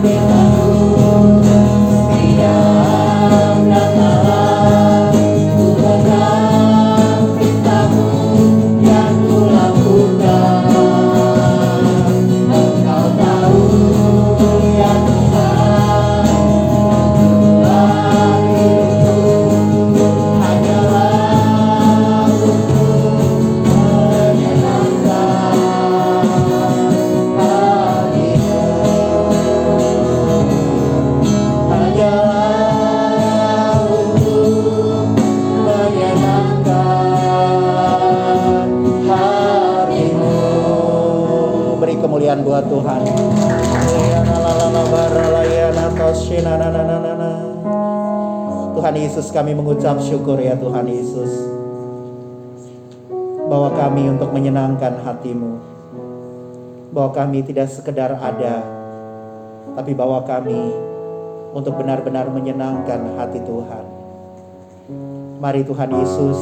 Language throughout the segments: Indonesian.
kami kami tidak sekedar ada tapi bahwa kami untuk benar-benar menyenangkan hati Tuhan mari Tuhan Yesus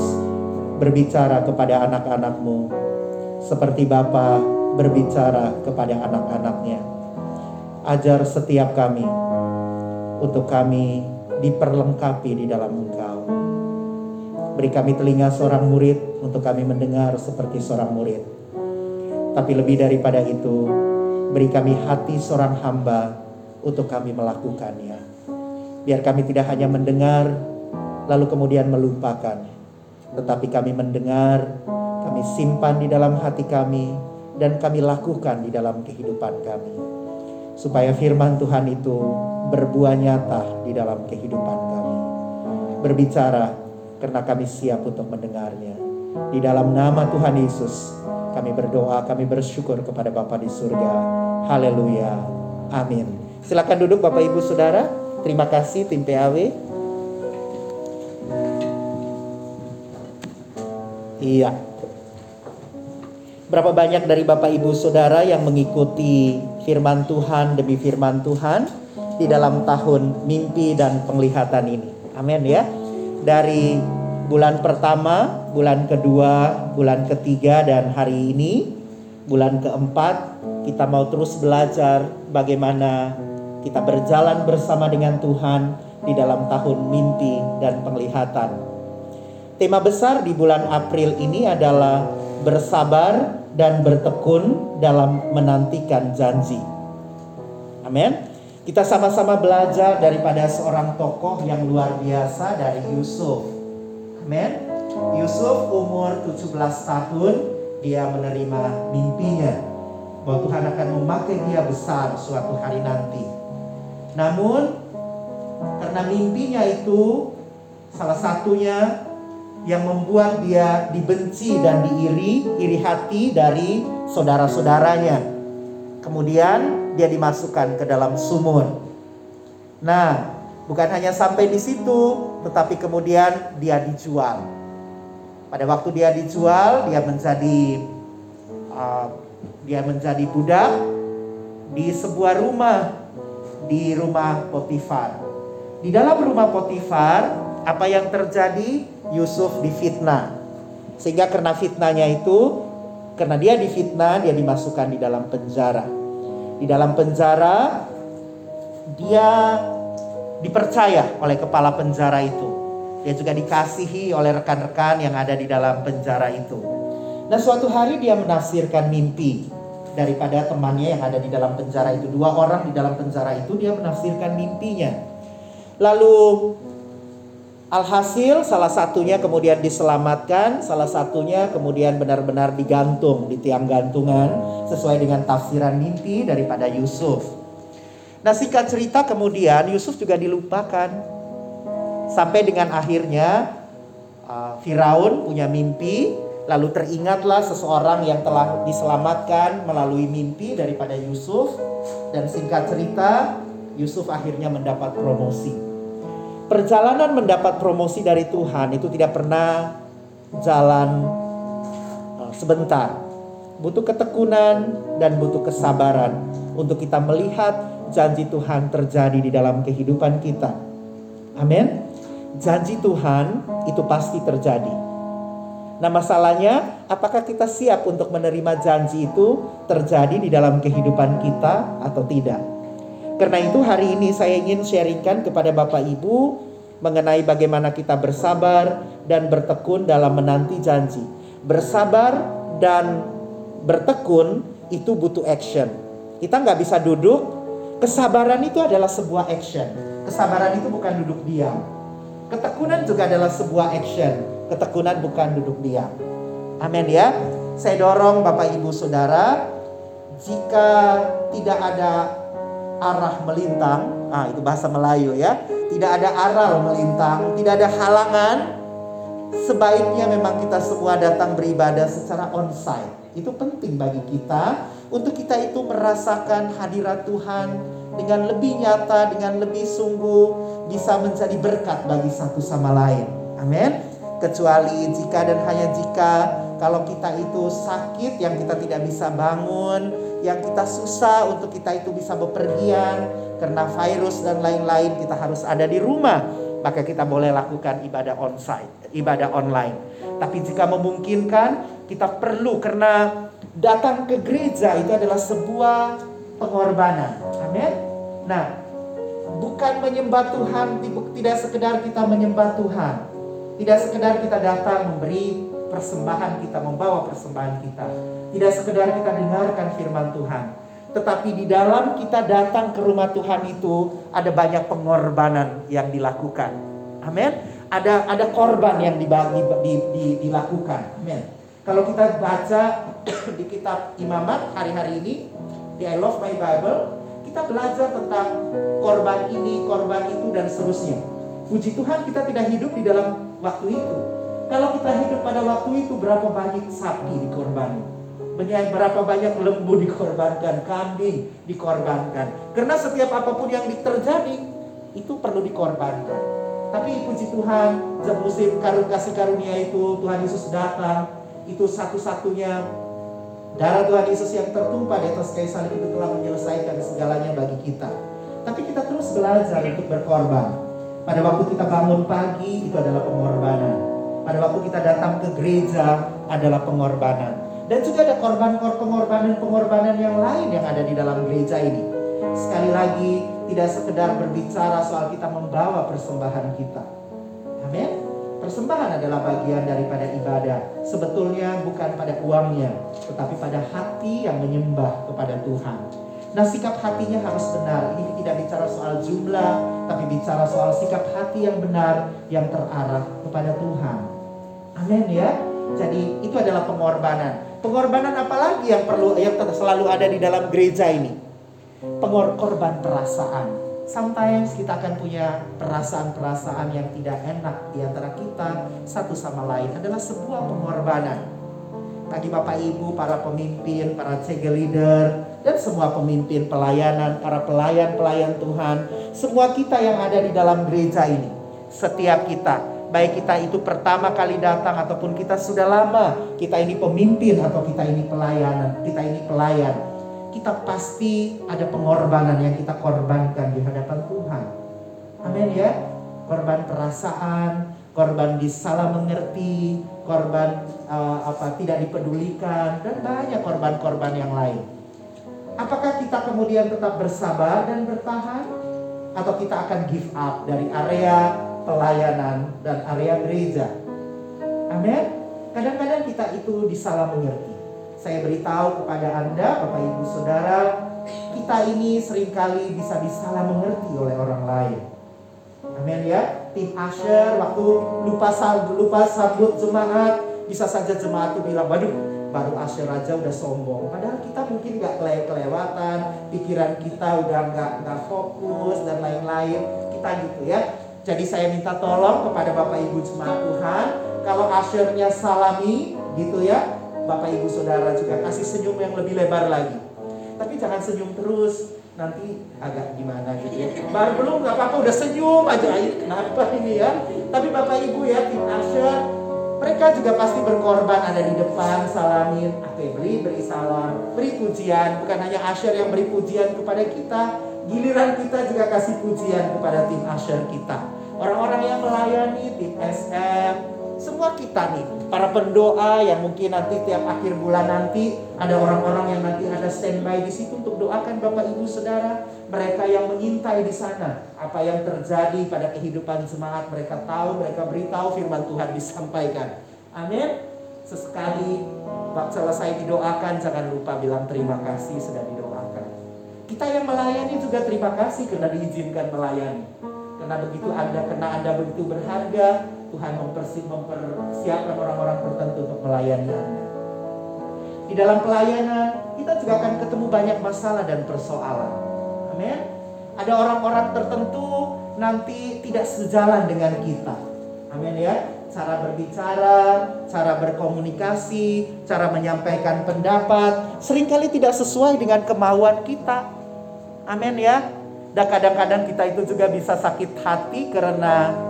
berbicara kepada anak-anakmu seperti Bapa berbicara kepada anak-anaknya ajar setiap kami untuk kami diperlengkapi di dalam Engkau. Beri kami telinga seorang murid untuk kami mendengar seperti seorang murid. Tapi lebih daripada itu, beri kami hati seorang hamba untuk kami melakukannya. Biar kami tidak hanya mendengar lalu kemudian melupakan, tetapi kami mendengar, kami simpan di dalam hati kami, dan kami lakukan di dalam kehidupan kami. Supaya firman Tuhan itu berbuah nyata di dalam kehidupan kami. Berbicara karena kami siap untuk mendengarnya. Di dalam nama Tuhan Yesus, kami berdoa, kami bersyukur kepada Bapa di surga. Haleluya. Amin. Silakan duduk Bapak Ibu Saudara. Terima kasih tim PAW. Iya. Berapa banyak dari Bapak Ibu Saudara yang mengikuti firman Tuhan demi firman Tuhan? di dalam tahun mimpi dan penglihatan ini. Amin ya. Dari bulan pertama, bulan kedua, bulan ketiga dan hari ini bulan keempat kita mau terus belajar bagaimana kita berjalan bersama dengan Tuhan di dalam tahun mimpi dan penglihatan. Tema besar di bulan April ini adalah bersabar dan bertekun dalam menantikan janji. Amin. Kita sama-sama belajar daripada seorang tokoh yang luar biasa dari Yusuf. Amin. Yusuf umur 17 tahun dia menerima mimpinya bahwa Tuhan akan memakai dia besar suatu hari nanti. Namun karena mimpinya itu salah satunya yang membuat dia dibenci dan diiri, iri hati dari saudara-saudaranya. Kemudian dia dimasukkan ke dalam sumur. Nah, bukan hanya sampai di situ, tetapi kemudian dia dijual. Pada waktu dia dijual, dia menjadi uh, dia menjadi budak di sebuah rumah di rumah Potifar. Di dalam rumah Potifar, apa yang terjadi? Yusuf difitnah. Sehingga karena fitnahnya itu, karena dia difitnah, dia dimasukkan di dalam penjara di dalam penjara dia dipercaya oleh kepala penjara itu. Dia juga dikasihi oleh rekan-rekan yang ada di dalam penjara itu. Nah suatu hari dia menafsirkan mimpi daripada temannya yang ada di dalam penjara itu. Dua orang di dalam penjara itu dia menafsirkan mimpinya. Lalu Alhasil salah satunya kemudian diselamatkan, salah satunya kemudian benar-benar digantung di tiang gantungan sesuai dengan tafsiran mimpi daripada Yusuf. Nah singkat cerita kemudian Yusuf juga dilupakan. Sampai dengan akhirnya uh, Firaun punya mimpi, lalu teringatlah seseorang yang telah diselamatkan melalui mimpi daripada Yusuf. Dan singkat cerita Yusuf akhirnya mendapat promosi perjalanan mendapat promosi dari Tuhan itu tidak pernah jalan uh, sebentar. Butuh ketekunan dan butuh kesabaran untuk kita melihat janji Tuhan terjadi di dalam kehidupan kita. Amin. Janji Tuhan itu pasti terjadi. Nah, masalahnya, apakah kita siap untuk menerima janji itu terjadi di dalam kehidupan kita atau tidak? Karena itu hari ini saya ingin sharingkan kepada Bapak Ibu mengenai bagaimana kita bersabar dan bertekun dalam menanti janji. Bersabar dan bertekun itu butuh action. Kita nggak bisa duduk. Kesabaran itu adalah sebuah action. Kesabaran itu bukan duduk diam. Ketekunan juga adalah sebuah action. Ketekunan bukan duduk diam. Amin ya. Saya dorong Bapak Ibu Saudara, jika tidak ada arah melintang, ah itu bahasa Melayu ya, tidak ada aral melintang, tidak ada halangan, sebaiknya memang kita semua datang beribadah secara onsite. Itu penting bagi kita untuk kita itu merasakan hadirat Tuhan dengan lebih nyata, dengan lebih sungguh bisa menjadi berkat bagi satu sama lain. Amin. Kecuali jika dan hanya jika kalau kita itu sakit yang kita tidak bisa bangun, yang kita susah untuk kita itu bisa bepergian karena virus dan lain-lain kita harus ada di rumah, maka kita boleh lakukan ibadah onsite, ibadah online. Tapi jika memungkinkan kita perlu karena datang ke gereja itu adalah sebuah pengorbanan. Amin. Nah, bukan menyembah Tuhan tidak sekedar kita menyembah Tuhan. Tidak sekedar kita datang memberi persembahan kita, membawa persembahan kita. Tidak sekedar kita dengarkan firman Tuhan. Tetapi di dalam kita datang ke rumah Tuhan itu ada banyak pengorbanan yang dilakukan. Amin. Ada ada korban yang dibagi, di, di, dilakukan. Amin. Kalau kita baca di kitab imamat hari-hari ini, di I Love My Bible, kita belajar tentang korban ini, korban itu, dan seterusnya. Puji Tuhan kita tidak hidup di dalam waktu itu. Kalau kita hidup pada waktu itu, berapa banyak sapi dikorbankan? Berapa banyak lembu dikorbankan, kambing dikorbankan. Karena setiap apa pun yang terjadi, itu perlu dikorbankan. Tapi puji Tuhan, musim karun kasih karunia itu, Tuhan Yesus datang, itu satu-satunya darah Tuhan Yesus yang tertumpah di atas kayu salib itu telah menyelesaikan segalanya bagi kita. Tapi kita terus belajar untuk berkorban. Pada waktu kita bangun pagi itu adalah pengorbanan. Pada waktu kita datang ke gereja adalah pengorbanan. Dan juga ada korban-pengorbanan-pengorbanan yang lain yang ada di dalam gereja ini. Sekali lagi, tidak sekedar berbicara soal kita membawa persembahan kita. Amin. Persembahan adalah bagian daripada ibadah. Sebetulnya bukan pada uangnya, tetapi pada hati yang menyembah kepada Tuhan. Nah sikap hatinya harus benar. Ini tidak bicara soal jumlah, tapi bicara soal sikap hati yang benar yang terarah kepada Tuhan. Amin ya. Jadi itu adalah pengorbanan. Pengorbanan apalagi yang perlu yang selalu ada di dalam gereja ini? Pengorban perasaan sometimes kita akan punya perasaan-perasaan yang tidak enak di antara kita satu sama lain adalah sebuah pengorbanan. Bagi Bapak Ibu, para pemimpin, para cegel leader, dan semua pemimpin pelayanan, para pelayan-pelayan Tuhan, semua kita yang ada di dalam gereja ini, setiap kita, baik kita itu pertama kali datang ataupun kita sudah lama, kita ini pemimpin atau kita ini pelayanan, kita ini pelayan, kita pasti ada pengorbanan yang kita korbankan di hadapan Tuhan. Amin ya. Korban perasaan, korban disalah mengerti, korban uh, apa tidak dipedulikan dan banyak korban-korban yang lain. Apakah kita kemudian tetap bersabar dan bertahan atau kita akan give up dari area pelayanan dan area gereja? Amin. Kadang-kadang kita itu disalah mengerti saya beritahu kepada Anda, Bapak Ibu Saudara, kita ini sering kali bisa disalah mengerti oleh orang lain. Amin ya. Tim Asher waktu lupa lupa sambut jemaat, bisa saja jemaat itu bilang, waduh baru Asher aja udah sombong. Padahal kita mungkin nggak kelewatan, pikiran kita udah nggak nggak fokus dan lain-lain. Kita gitu ya. Jadi saya minta tolong kepada Bapak Ibu jemaat Tuhan, kalau Ashernya salami gitu ya, Bapak Ibu Saudara juga kasih senyum yang lebih lebar lagi. Tapi jangan senyum terus, nanti agak gimana gitu ya. Baru belum nggak apa-apa udah senyum aja ini kenapa ini ya. Tapi Bapak Ibu ya tim Asya mereka juga pasti berkorban ada di depan salamin, oke beri beri salam, beri pujian. Bukan hanya Asher yang beri pujian kepada kita, giliran kita juga kasih pujian kepada tim Asher kita. Orang-orang yang melayani tim SM, semua kita nih, para pendoa yang mungkin nanti tiap akhir bulan nanti ada orang-orang yang nanti ada standby di situ untuk doakan Bapak Ibu Saudara, mereka yang mengintai di sana apa yang terjadi pada kehidupan semangat mereka tahu, mereka beritahu firman Tuhan disampaikan. Amin. Sesekali selesai didoakan jangan lupa bilang terima kasih sudah didoakan. Kita yang melayani juga terima kasih karena diizinkan melayani. Karena begitu Anda, karena Anda begitu berharga, Tuhan mempersiapkan orang-orang tertentu untuk melayani Anda. Di dalam pelayanan, kita juga akan ketemu banyak masalah dan persoalan. Amin. Ada orang-orang tertentu nanti tidak sejalan dengan kita. Amin ya. Cara berbicara, cara berkomunikasi, cara menyampaikan pendapat, sering kali tidak sesuai dengan kemauan kita. Amin ya. Dan kadang-kadang kita itu juga bisa sakit hati karena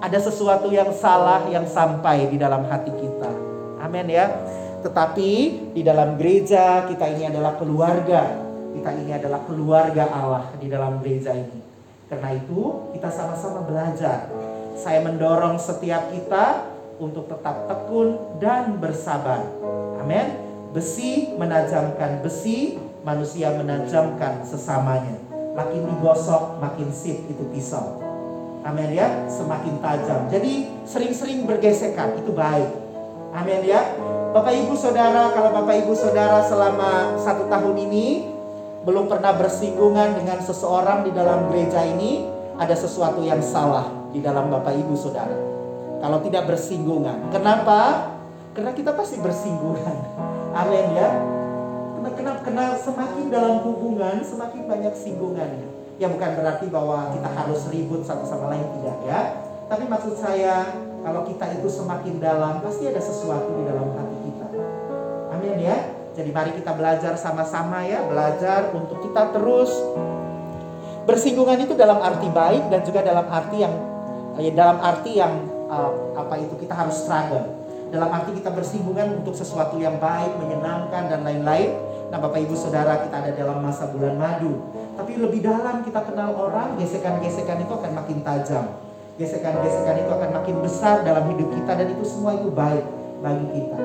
ada sesuatu yang salah yang sampai di dalam hati kita. Amin ya. Tetapi di dalam gereja kita ini adalah keluarga. Kita ini adalah keluarga Allah di dalam gereja ini. Karena itu kita sama-sama belajar. Saya mendorong setiap kita untuk tetap tekun dan bersabar. Amin. Besi menajamkan besi, manusia menajamkan sesamanya. Makin digosok, makin sip itu pisau. Amin ya, semakin tajam. Jadi sering-sering bergesekan itu baik. Amin ya. Bapak Ibu Saudara, kalau Bapak Ibu Saudara selama satu tahun ini belum pernah bersinggungan dengan seseorang di dalam gereja ini, ada sesuatu yang salah di dalam Bapak Ibu Saudara. Kalau tidak bersinggungan, kenapa? Karena kita pasti bersinggungan. Amin ya. Kenapa? Karena semakin dalam hubungan, semakin banyak singgungannya. Ya bukan berarti bahwa kita harus ribut satu sama lain tidak ya. Tapi maksud saya kalau kita itu semakin dalam pasti ada sesuatu di dalam hati kita. Amin ya. Jadi mari kita belajar sama-sama ya, belajar untuk kita terus bersinggungan itu dalam arti baik dan juga dalam arti yang ya, dalam arti yang uh, apa itu kita harus struggle. Dalam arti kita bersinggungan untuk sesuatu yang baik, menyenangkan dan lain-lain. Nah, Bapak Ibu Saudara, kita ada dalam masa bulan madu tapi lebih dalam kita kenal orang, gesekan-gesekan itu akan makin tajam. Gesekan-gesekan itu akan makin besar dalam hidup kita dan itu semua itu baik bagi kita.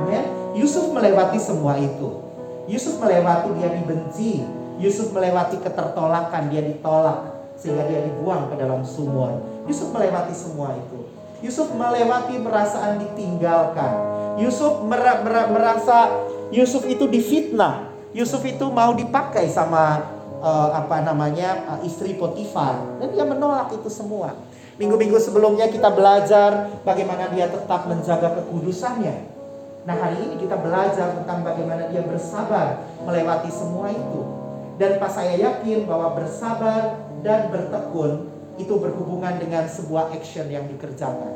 Amin. Yusuf melewati semua itu. Yusuf melewati dia dibenci. Yusuf melewati ketertolakan, dia ditolak sehingga dia dibuang ke dalam sumur. Yusuf melewati semua itu. Yusuf melewati perasaan ditinggalkan. Yusuf merasa Yusuf itu difitnah. Yusuf itu mau dipakai sama uh, apa namanya uh, istri Potifar dan dia menolak itu semua. Minggu-minggu sebelumnya kita belajar bagaimana dia tetap menjaga kekudusannya. Nah hari ini kita belajar tentang bagaimana dia bersabar melewati semua itu. Dan pas saya yakin bahwa bersabar dan bertekun itu berhubungan dengan sebuah action yang dikerjakan.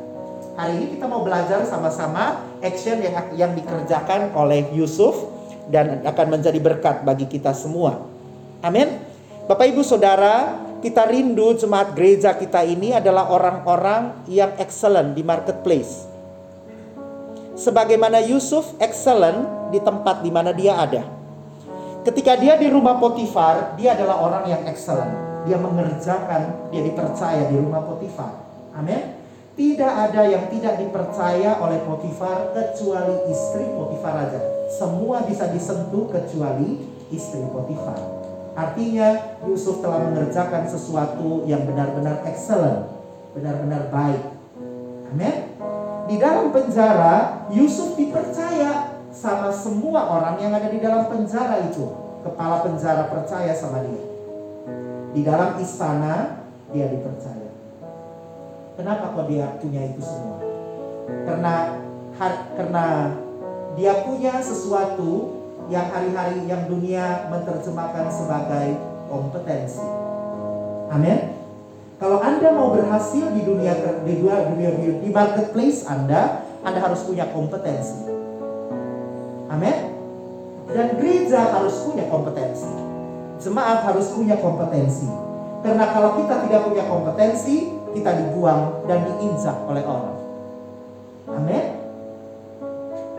Hari ini kita mau belajar sama-sama action yang yang dikerjakan oleh Yusuf dan akan menjadi berkat bagi kita semua. Amin. Bapak Ibu Saudara, kita rindu jemaat gereja kita ini adalah orang-orang yang excellent di marketplace. Sebagaimana Yusuf excellent di tempat di mana dia ada. Ketika dia di rumah Potifar, dia adalah orang yang excellent. Dia mengerjakan, dia dipercaya di rumah Potifar. Amin. Tidak ada yang tidak dipercaya oleh Potifar kecuali istri Potifar saja. Semua bisa disentuh kecuali istri Potifar. Artinya Yusuf telah mengerjakan sesuatu yang benar-benar excellent, benar-benar baik. Amin. Di dalam penjara, Yusuf dipercaya sama semua orang yang ada di dalam penjara itu. Kepala penjara percaya sama dia. Di dalam istana, dia dipercaya. Kenapa kok dia punya itu semua? Karena karena dia punya sesuatu yang hari-hari yang dunia menerjemahkan sebagai kompetensi. Amin. Kalau Anda mau berhasil di dunia di dunia, dunia di marketplace Anda, Anda harus punya kompetensi. Amin. Dan gereja harus punya kompetensi. Jemaat harus punya kompetensi. Karena kalau kita tidak punya kompetensi, kita dibuang dan diinjak oleh orang. Amin.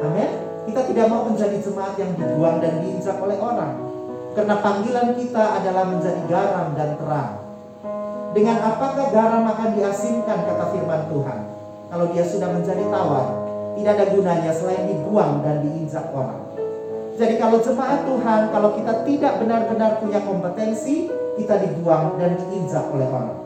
Amin. Kita tidak mau menjadi jemaat yang dibuang dan diinjak oleh orang. Karena panggilan kita adalah menjadi garam dan terang. Dengan apakah garam akan diasinkan kata firman Tuhan? Kalau dia sudah menjadi tawar, tidak ada gunanya selain dibuang dan diinjak orang. Jadi kalau jemaat Tuhan, kalau kita tidak benar-benar punya kompetensi, kita dibuang dan diinjak oleh orang.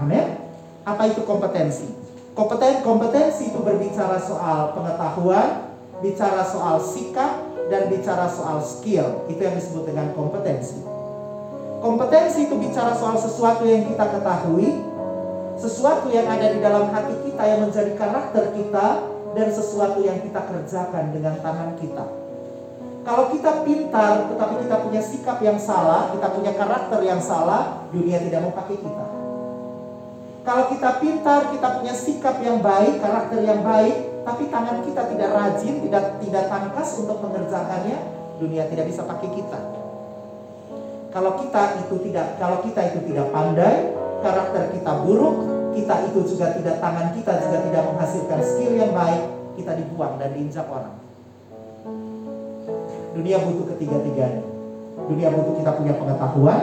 Amin. Apa itu kompetensi? Kompeten kompetensi itu berbicara soal pengetahuan, bicara soal sikap, dan bicara soal skill. Itu yang disebut dengan kompetensi. Kompetensi itu bicara soal sesuatu yang kita ketahui, sesuatu yang ada di dalam hati kita yang menjadi karakter kita, dan sesuatu yang kita kerjakan dengan tangan kita. Kalau kita pintar tetapi kita punya sikap yang salah, kita punya karakter yang salah, dunia tidak mau pakai kita. Kalau kita pintar, kita punya sikap yang baik, karakter yang baik, tapi tangan kita tidak rajin, tidak tidak tangkas untuk mengerjakannya, dunia tidak bisa pakai kita. Kalau kita itu tidak kalau kita itu tidak pandai, karakter kita buruk, kita itu juga tidak tangan kita juga tidak menghasilkan skill yang baik, kita dibuang dan diinjak orang. Dunia butuh ketiga-tiganya. Dunia butuh kita punya pengetahuan,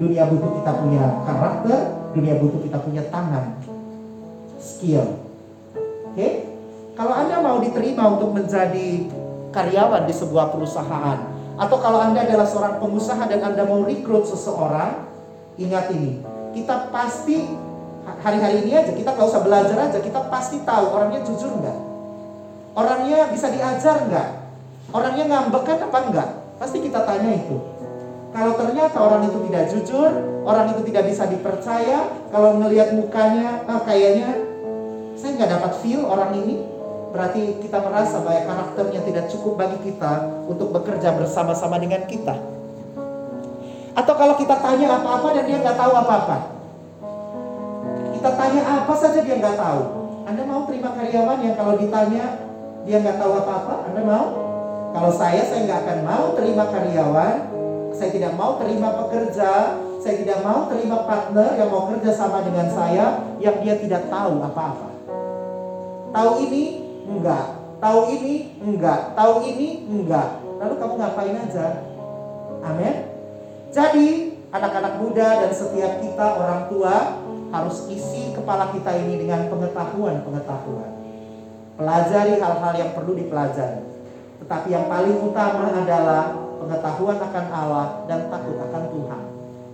dunia butuh kita punya karakter, dunia butuh kita punya tangan, skill. Oke? Okay? Kalau Anda mau diterima untuk menjadi karyawan di sebuah perusahaan, atau kalau Anda adalah seorang pengusaha dan Anda mau rekrut seseorang, ingat ini, kita pasti hari-hari ini aja kita nggak usah belajar aja, kita pasti tahu orangnya jujur nggak, orangnya bisa diajar nggak, orangnya ngambekan apa enggak, pasti kita tanya itu. Kalau ternyata orang itu tidak jujur, orang itu tidak bisa dipercaya, kalau ngelihat mukanya, ah, kayaknya saya nggak dapat feel orang ini, berarti kita merasa bahwa karakternya tidak cukup bagi kita untuk bekerja bersama-sama dengan kita. Atau kalau kita tanya apa-apa dan dia nggak tahu apa-apa. Kita tanya apa saja dia nggak tahu. Anda mau terima karyawan yang kalau ditanya dia nggak tahu apa-apa? Anda mau? Kalau saya, saya nggak akan mau terima karyawan. Saya tidak mau terima pekerja. Saya tidak mau terima partner yang mau kerja sama dengan saya yang dia tidak tahu apa-apa. Tahu ini Enggak. Tahu ini? Enggak. Tahu ini? Enggak. Lalu kamu ngapain aja? Amin. Jadi, anak-anak muda dan setiap kita orang tua harus isi kepala kita ini dengan pengetahuan-pengetahuan. Pelajari hal-hal yang perlu dipelajari. Tetapi yang paling utama adalah pengetahuan akan Allah dan takut akan Tuhan.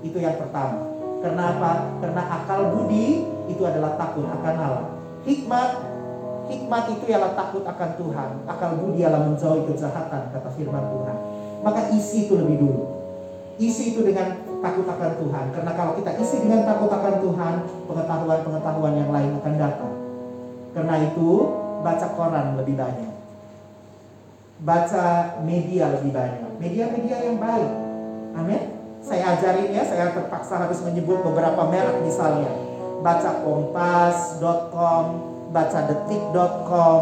Itu yang pertama. Kenapa? Karena akal budi itu adalah takut akan Allah. Hikmat Hikmat itu ialah takut akan Tuhan. Akal budi ialah menjauhi kejahatan, kata firman Tuhan. Maka isi itu lebih dulu. Isi itu dengan takut akan Tuhan. Karena kalau kita isi dengan takut akan Tuhan, pengetahuan-pengetahuan yang lain akan datang. Karena itu, baca koran lebih banyak. Baca media lebih banyak. Media-media yang baik. Amin. Saya ajarin ya, saya terpaksa harus menyebut beberapa merek misalnya. Baca kompas.com, baca detik.com,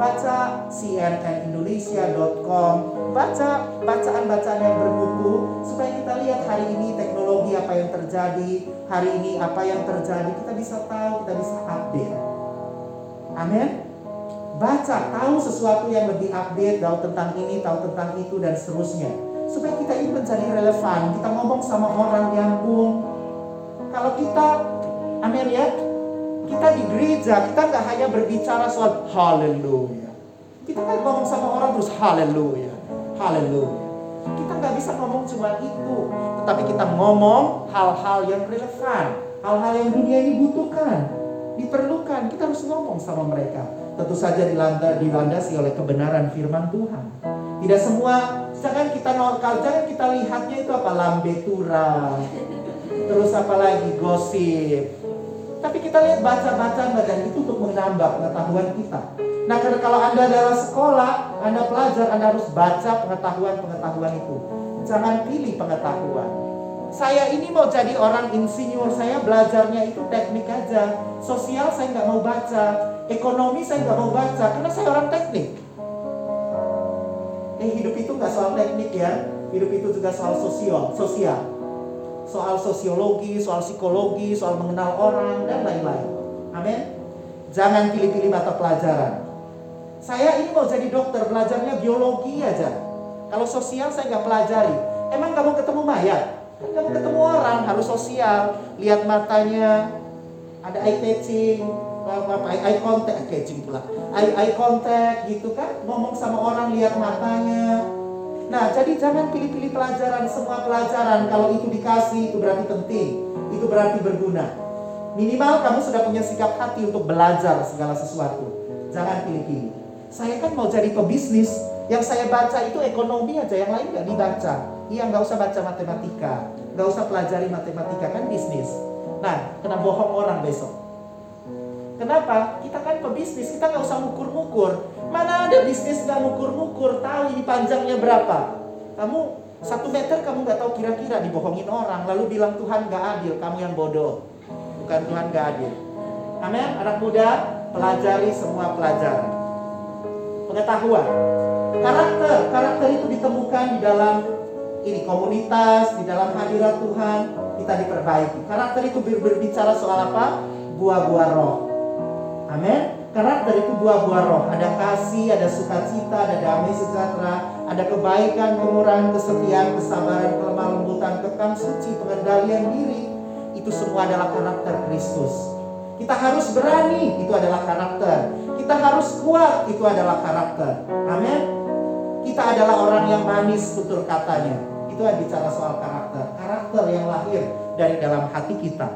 baca cnnindonesia.com, baca bacaan-bacaan yang bermutu supaya kita lihat hari ini teknologi apa yang terjadi, hari ini apa yang terjadi, kita bisa tahu, kita bisa update. Amin. Baca, tahu sesuatu yang lebih update, tahu tentang ini, tahu tentang itu dan seterusnya. Supaya kita ini menjadi relevan. Kita ngomong sama orang yang bung. Kalau kita, amin ya, kita di gereja, kita nggak hanya berbicara soal haleluya. Kita kan ngomong sama orang terus haleluya, haleluya. Kita nggak bisa ngomong cuma itu, tetapi kita ngomong hal-hal yang relevan, hal-hal yang dunia ini butuhkan, diperlukan. Kita harus ngomong sama mereka. Tentu saja dilandasi oleh kebenaran firman Tuhan. Tidak semua, jangan kita nolkal, jangan kita lihatnya itu apa lambe tura, terus apa lagi gosip, tapi kita lihat baca-baca baca itu untuk menambah pengetahuan kita. Nah, karena kalau Anda adalah sekolah, Anda pelajar, Anda harus baca pengetahuan-pengetahuan itu. Jangan pilih pengetahuan. Saya ini mau jadi orang insinyur, saya belajarnya itu teknik aja. Sosial saya nggak mau baca, ekonomi saya nggak mau baca, karena saya orang teknik. Eh, hidup itu nggak soal teknik ya, hidup itu juga soal sosial, sosial soal sosiologi, soal psikologi, soal mengenal orang, dan lain-lain. Amin. Jangan pilih-pilih mata pelajaran. Saya ini mau jadi dokter, belajarnya biologi aja. Kalau sosial saya nggak pelajari. Emang kamu ketemu mayat? Kamu ketemu orang, harus sosial. Lihat matanya, ada eye catching, apa eye contact kayak pula eye eye contact gitu kan ngomong sama orang lihat matanya nah jadi jangan pilih-pilih pelajaran semua pelajaran. Kalau itu dikasih itu berarti penting. Itu berarti berguna. Minimal kamu sudah punya sikap hati untuk belajar segala sesuatu. Jangan pilih-pilih. Saya kan mau jadi pebisnis. Yang saya baca itu ekonomi aja yang lain nggak dibaca. Iya nggak usah baca matematika. Nggak usah pelajari matematika kan bisnis. Nah kena bohong orang besok. Kenapa? Kita kan pebisnis, kita nggak usah ngukur-ngukur. Mana ada bisnis nggak ngukur-ngukur, tahu ini panjangnya berapa. Kamu satu meter kamu nggak tahu kira-kira dibohongin orang, lalu bilang Tuhan nggak adil, kamu yang bodoh. Bukan Tuhan nggak adil. Amin, anak muda, pelajari semua pelajaran. Pengetahuan, karakter, karakter itu ditemukan di dalam ini komunitas, di dalam hadirat Tuhan, kita diperbaiki. Karakter itu berbicara soal apa? Buah-buah roh. Amin. Karakter itu buah-buah roh. Ada kasih, ada sukacita, ada damai sejahtera, ada kebaikan, kemurahan, kesetiaan, kesabaran, kelemah lembutan, kekang suci, pengendalian diri. Itu semua adalah karakter Kristus. Kita harus berani, itu adalah karakter. Kita harus kuat, itu adalah karakter. Amin. Kita adalah orang yang manis betul katanya. Itu yang bicara soal karakter. Karakter yang lahir dari dalam hati kita.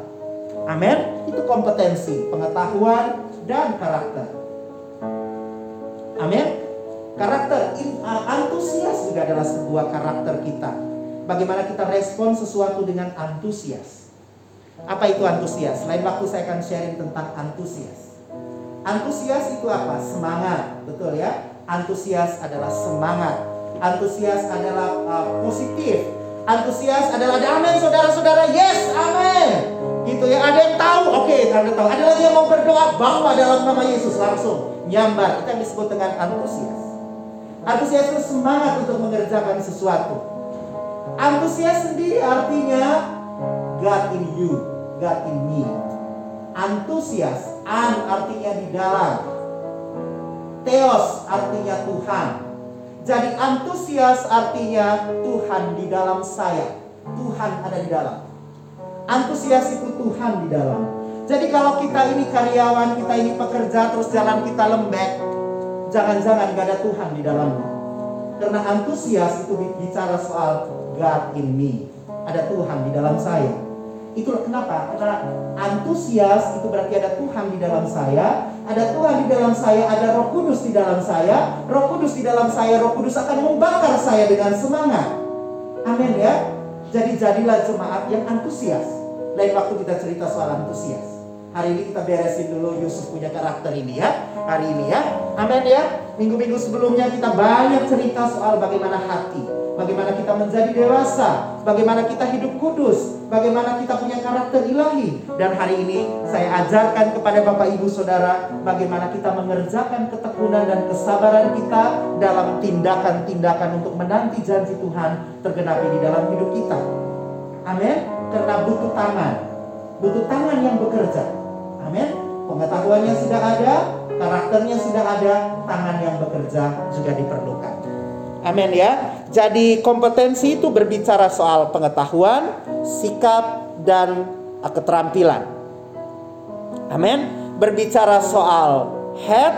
Amin. Itu kompetensi, pengetahuan, dan karakter. Amin. Karakter antusias juga adalah sebuah karakter kita. Bagaimana kita respon sesuatu dengan antusias. Apa itu antusias? Lain waktu saya akan sharing tentang antusias. Antusias itu apa? Semangat, betul ya? Antusias adalah semangat. Antusias adalah uh, positif. Antusias adalah damai saudara-saudara. Yes, amin. Gitu ya ada yang tahu? Oke okay, anda tahu. Ada lagi yang mau berdoa? Bahwa dalam nama Yesus langsung. Nyambar yang disebut dengan antusias. Antusias itu semangat untuk mengerjakan sesuatu. Antusias sendiri artinya God in you God in me. Antusias an artinya di dalam. Theos artinya Tuhan jadi antusias artinya Tuhan di dalam saya Tuhan ada di dalam Antusias itu Tuhan di dalam. Jadi kalau kita ini karyawan, kita ini pekerja, terus jalan kita lembek, jangan-jangan gak ada Tuhan di dalamnya. Karena antusias itu bicara soal God in me. Ada Tuhan di dalam saya. Itulah kenapa? Karena antusias itu berarti ada Tuhan di dalam saya, ada Tuhan di dalam saya, ada Roh Kudus di dalam saya. Roh Kudus di dalam saya, Roh Kudus akan membakar saya dengan semangat. Amin ya. Jadi jadilah jemaat yang antusias. Lain waktu kita cerita soal antusias. Hari ini kita beresin dulu Yusuf punya karakter ini ya. Hari ini ya. Amin ya. Minggu-minggu sebelumnya kita banyak cerita soal bagaimana hati. Bagaimana kita menjadi dewasa. Bagaimana kita hidup kudus. Bagaimana kita punya karakter ilahi. Dan hari ini saya ajarkan kepada Bapak Ibu Saudara. Bagaimana kita mengerjakan ketekunan dan kesabaran kita. Dalam tindakan-tindakan untuk menanti janji Tuhan tergenapi di dalam hidup kita. Amin. Karena butuh tangan. Butuh tangan yang bekerja. Amin. Pengetahuannya sudah ada, karakternya sudah ada, tangan yang bekerja juga diperlukan. Amin ya. Jadi kompetensi itu berbicara soal pengetahuan, sikap dan keterampilan. Amin. Berbicara soal head,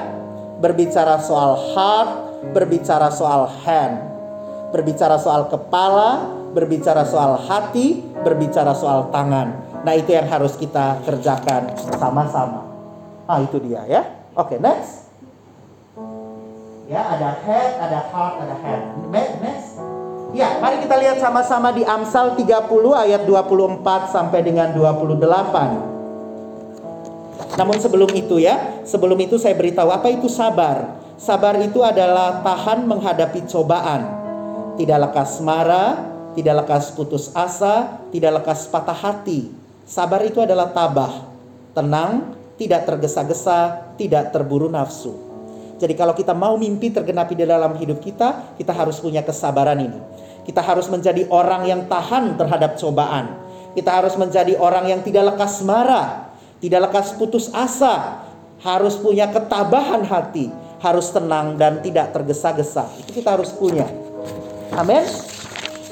berbicara soal heart, berbicara soal hand, berbicara soal kepala, berbicara soal hati, berbicara soal tangan. Nah, itu yang harus kita kerjakan sama-sama. Ah, itu dia ya. Oke, okay, next. Ya, ada head, ada heart, ada hand. Next. Ya, mari kita lihat sama-sama di Amsal 30 ayat 24 sampai dengan 28. Namun sebelum itu ya, sebelum itu saya beritahu apa itu sabar. Sabar itu adalah tahan menghadapi cobaan. Tidak lekas marah, tidak lekas putus asa, tidak lekas patah hati. Sabar itu adalah tabah, tenang, tidak tergesa-gesa, tidak terburu nafsu. Jadi kalau kita mau mimpi tergenapi di dalam hidup kita, kita harus punya kesabaran ini. Kita harus menjadi orang yang tahan terhadap cobaan. Kita harus menjadi orang yang tidak lekas marah, tidak lekas putus asa, harus punya ketabahan hati, harus tenang dan tidak tergesa-gesa. Itu kita harus punya. Amin.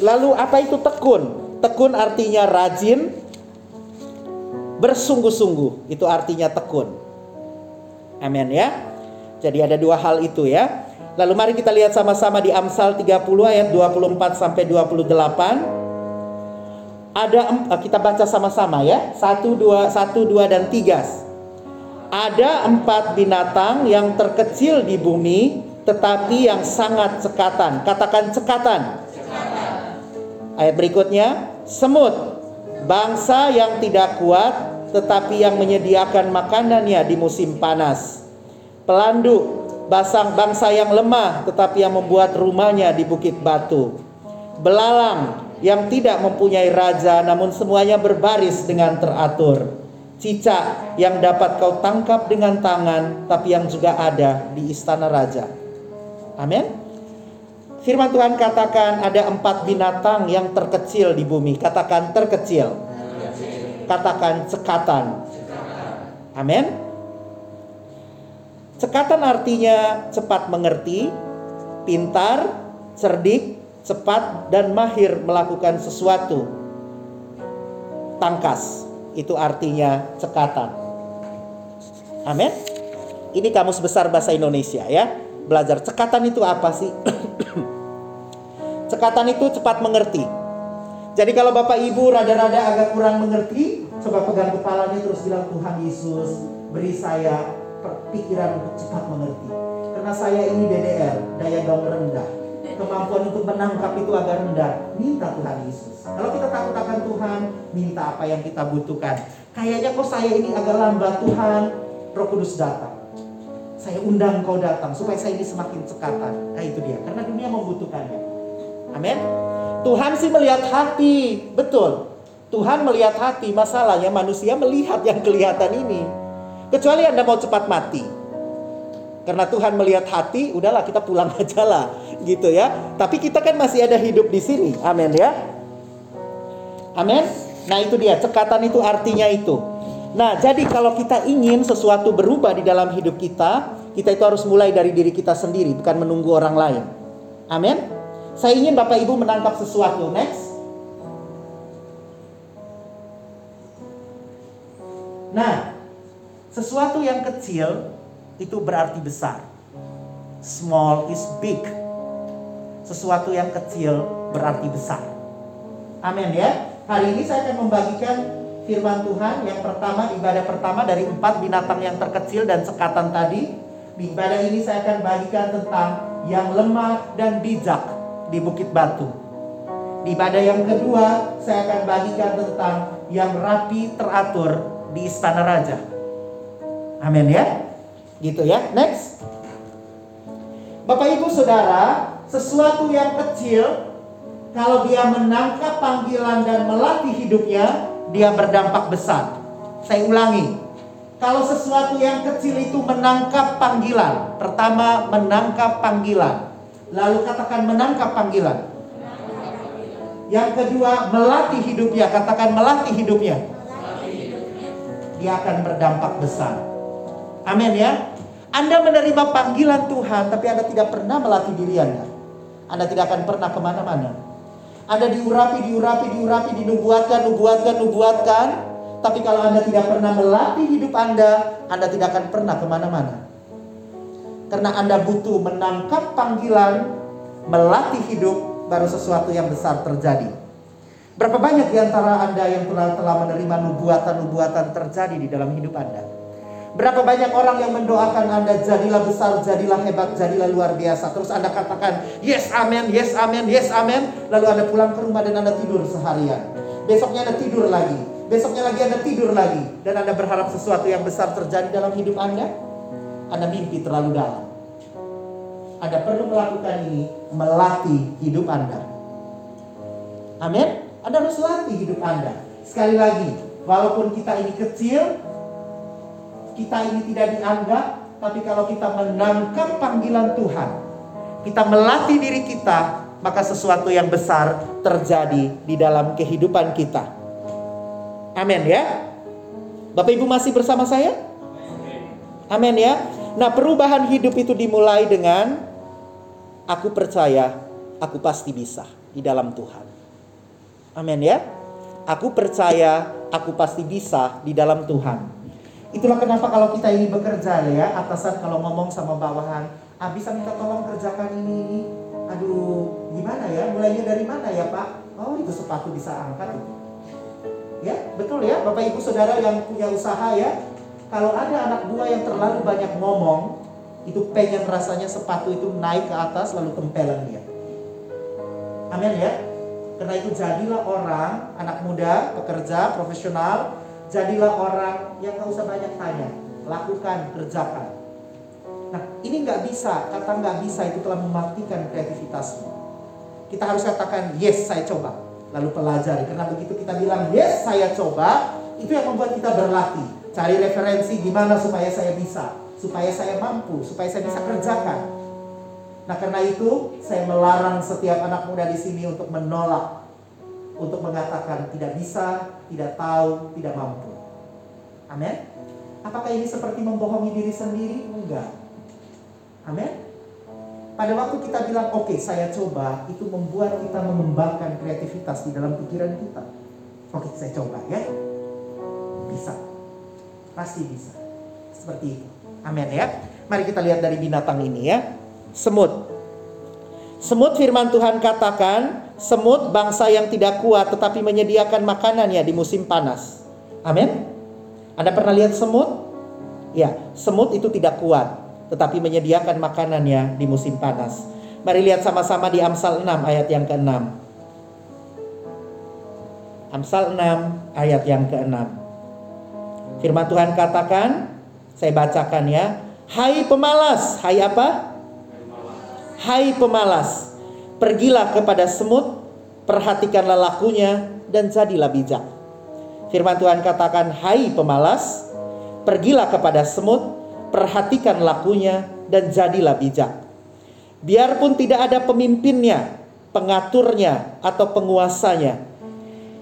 Lalu apa itu tekun? Tekun artinya rajin, bersungguh-sungguh. Itu artinya tekun. Amin ya. Jadi ada dua hal itu ya. Lalu mari kita lihat sama-sama di Amsal 30 ayat 24 sampai 28. Ada eh, kita baca sama-sama ya. 1 2 1 2 dan 3. Ada empat binatang yang terkecil di bumi tetapi yang sangat cekatan. Katakan cekatan. cekatan. Ayat berikutnya, semut, bangsa yang tidak kuat tetapi yang menyediakan makanannya di musim panas. Pelandu, basang bangsa yang lemah tetapi yang membuat rumahnya di bukit batu. Belalang yang tidak mempunyai raja namun semuanya berbaris dengan teratur. Cicak yang dapat kau tangkap dengan tangan tapi yang juga ada di istana raja. Amin. Firman Tuhan katakan ada empat binatang yang terkecil di bumi. Katakan terkecil katakan cekatan. Amin. Cekatan artinya cepat mengerti, pintar, cerdik, cepat dan mahir melakukan sesuatu. Tangkas itu artinya cekatan. Amin. Ini kamus besar bahasa Indonesia ya. Belajar cekatan itu apa sih? cekatan itu cepat mengerti jadi kalau Bapak Ibu rada-rada agak kurang mengerti, coba pegang kepalanya terus bilang Tuhan Yesus beri saya pikiran untuk cepat mengerti. Karena saya ini DDR, daya gaung rendah. Kemampuan untuk menangkap itu agak rendah. Minta Tuhan Yesus. Kalau kita takut akan Tuhan, minta apa yang kita butuhkan. Kayaknya kok saya ini agak lambat Tuhan, Roh Kudus datang. Saya undang kau datang supaya saya ini semakin cekatan. Nah itu dia, karena dunia membutuhkannya. Amin. Tuhan sih melihat hati, betul. Tuhan melihat hati, masalahnya manusia melihat yang kelihatan ini. Kecuali Anda mau cepat mati. Karena Tuhan melihat hati, udahlah kita pulang aja lah, gitu ya. Tapi kita kan masih ada hidup di sini. Amin ya. Amin. Nah, itu dia, cekatan itu artinya itu. Nah, jadi kalau kita ingin sesuatu berubah di dalam hidup kita, kita itu harus mulai dari diri kita sendiri, bukan menunggu orang lain. Amin. Saya ingin Bapak Ibu menangkap sesuatu. Next. Nah, sesuatu yang kecil itu berarti besar. Small is big. Sesuatu yang kecil berarti besar. Amin ya. Hari ini saya akan membagikan firman Tuhan yang pertama ibadah pertama dari empat binatang yang terkecil dan sekatan tadi. Di ibadah ini saya akan bagikan tentang yang lemah dan bijak di Bukit Batu. Di ibadah yang kedua, saya akan bagikan tentang yang rapi teratur di Istana Raja. Amin ya. Gitu ya. Next. Bapak Ibu Saudara, sesuatu yang kecil kalau dia menangkap panggilan dan melatih hidupnya, dia berdampak besar. Saya ulangi. Kalau sesuatu yang kecil itu menangkap panggilan, pertama menangkap panggilan. Lalu katakan menangkap panggilan. Yang kedua, melatih hidupnya. Katakan melatih hidupnya. Dia akan berdampak besar. Amin ya. Anda menerima panggilan Tuhan, tapi Anda tidak pernah melatih diri Anda. Anda tidak akan pernah ke mana-mana. Anda diurapi, diurapi, diurapi, dinubuatkan, nubuatkan, nubuatkan. Tapi kalau Anda tidak pernah melatih hidup Anda, Anda tidak akan pernah ke mana-mana. Karena Anda butuh menangkap panggilan, melatih hidup, baru sesuatu yang besar terjadi. Berapa banyak di antara Anda yang telah, telah menerima nubuatan-nubuatan terjadi di dalam hidup Anda? Berapa banyak orang yang mendoakan Anda jadilah besar, jadilah hebat, jadilah luar biasa. Terus Anda katakan, yes amen, yes amen, yes amen. Lalu Anda pulang ke rumah dan Anda tidur seharian. Besoknya Anda tidur lagi. Besoknya lagi Anda tidur lagi. Dan Anda berharap sesuatu yang besar terjadi dalam hidup Anda. Anda mimpi terlalu dalam. Anda perlu melakukan ini, melatih hidup Anda. Amin. Anda harus latih hidup Anda. Sekali lagi, walaupun kita ini kecil, kita ini tidak dianggap, tapi kalau kita menangkap panggilan Tuhan, kita melatih diri kita, maka sesuatu yang besar terjadi di dalam kehidupan kita. Amin ya. Bapak Ibu masih bersama saya? Amin ya. Nah, perubahan hidup itu dimulai dengan aku percaya, aku pasti bisa di dalam Tuhan. Amin ya. Aku percaya, aku pasti bisa di dalam Tuhan. Itulah kenapa kalau kita ini bekerja ya, atasan kalau ngomong sama bawahan, ah bisa minta tolong kerjakan ini, ini. Aduh, gimana ya? Mulainya dari mana ya Pak? Oh itu sepatu bisa angkat. Ya, betul ya Bapak Ibu Saudara yang punya usaha ya. Kalau ada anak buah yang terlalu banyak ngomong, itu pengen rasanya sepatu itu naik ke atas lalu tempelan dia. Amin ya. Karena itu jadilah orang, anak muda, pekerja, profesional, jadilah orang yang gak usah banyak tanya. Lakukan, kerjakan. Nah ini nggak bisa, kata nggak bisa itu telah mematikan kreativitasmu. Kita harus katakan yes saya coba, lalu pelajari. Karena begitu kita bilang yes saya coba, itu yang membuat kita berlatih. Cari referensi gimana supaya saya bisa, supaya saya mampu, supaya saya bisa kerjakan. Nah karena itu saya melarang setiap anak muda di sini untuk menolak, untuk mengatakan tidak bisa, tidak tahu, tidak mampu. Amin. Apakah ini seperti membohongi diri sendiri? Enggak. Amin. Pada waktu kita bilang oke okay, saya coba, itu membuat kita mengembangkan kreativitas di dalam pikiran kita. Oke okay, saya coba ya. Bisa. Pasti bisa. Seperti itu. Amin ya. Mari kita lihat dari binatang ini ya. Semut. Semut firman Tuhan katakan, semut bangsa yang tidak kuat tetapi menyediakan makanannya di musim panas. Amin. Anda pernah lihat semut? Ya, semut itu tidak kuat tetapi menyediakan makanannya di musim panas. Mari lihat sama-sama di Amsal 6 ayat yang ke-6. Amsal 6 ayat yang ke-6. Firman Tuhan katakan, saya bacakan ya. Hai pemalas, hai apa? Hai pemalas, pergilah kepada semut, perhatikanlah lakunya dan jadilah bijak. Firman Tuhan katakan, hai pemalas, pergilah kepada semut, perhatikan lakunya dan jadilah bijak. Biarpun tidak ada pemimpinnya, pengaturnya, atau penguasanya,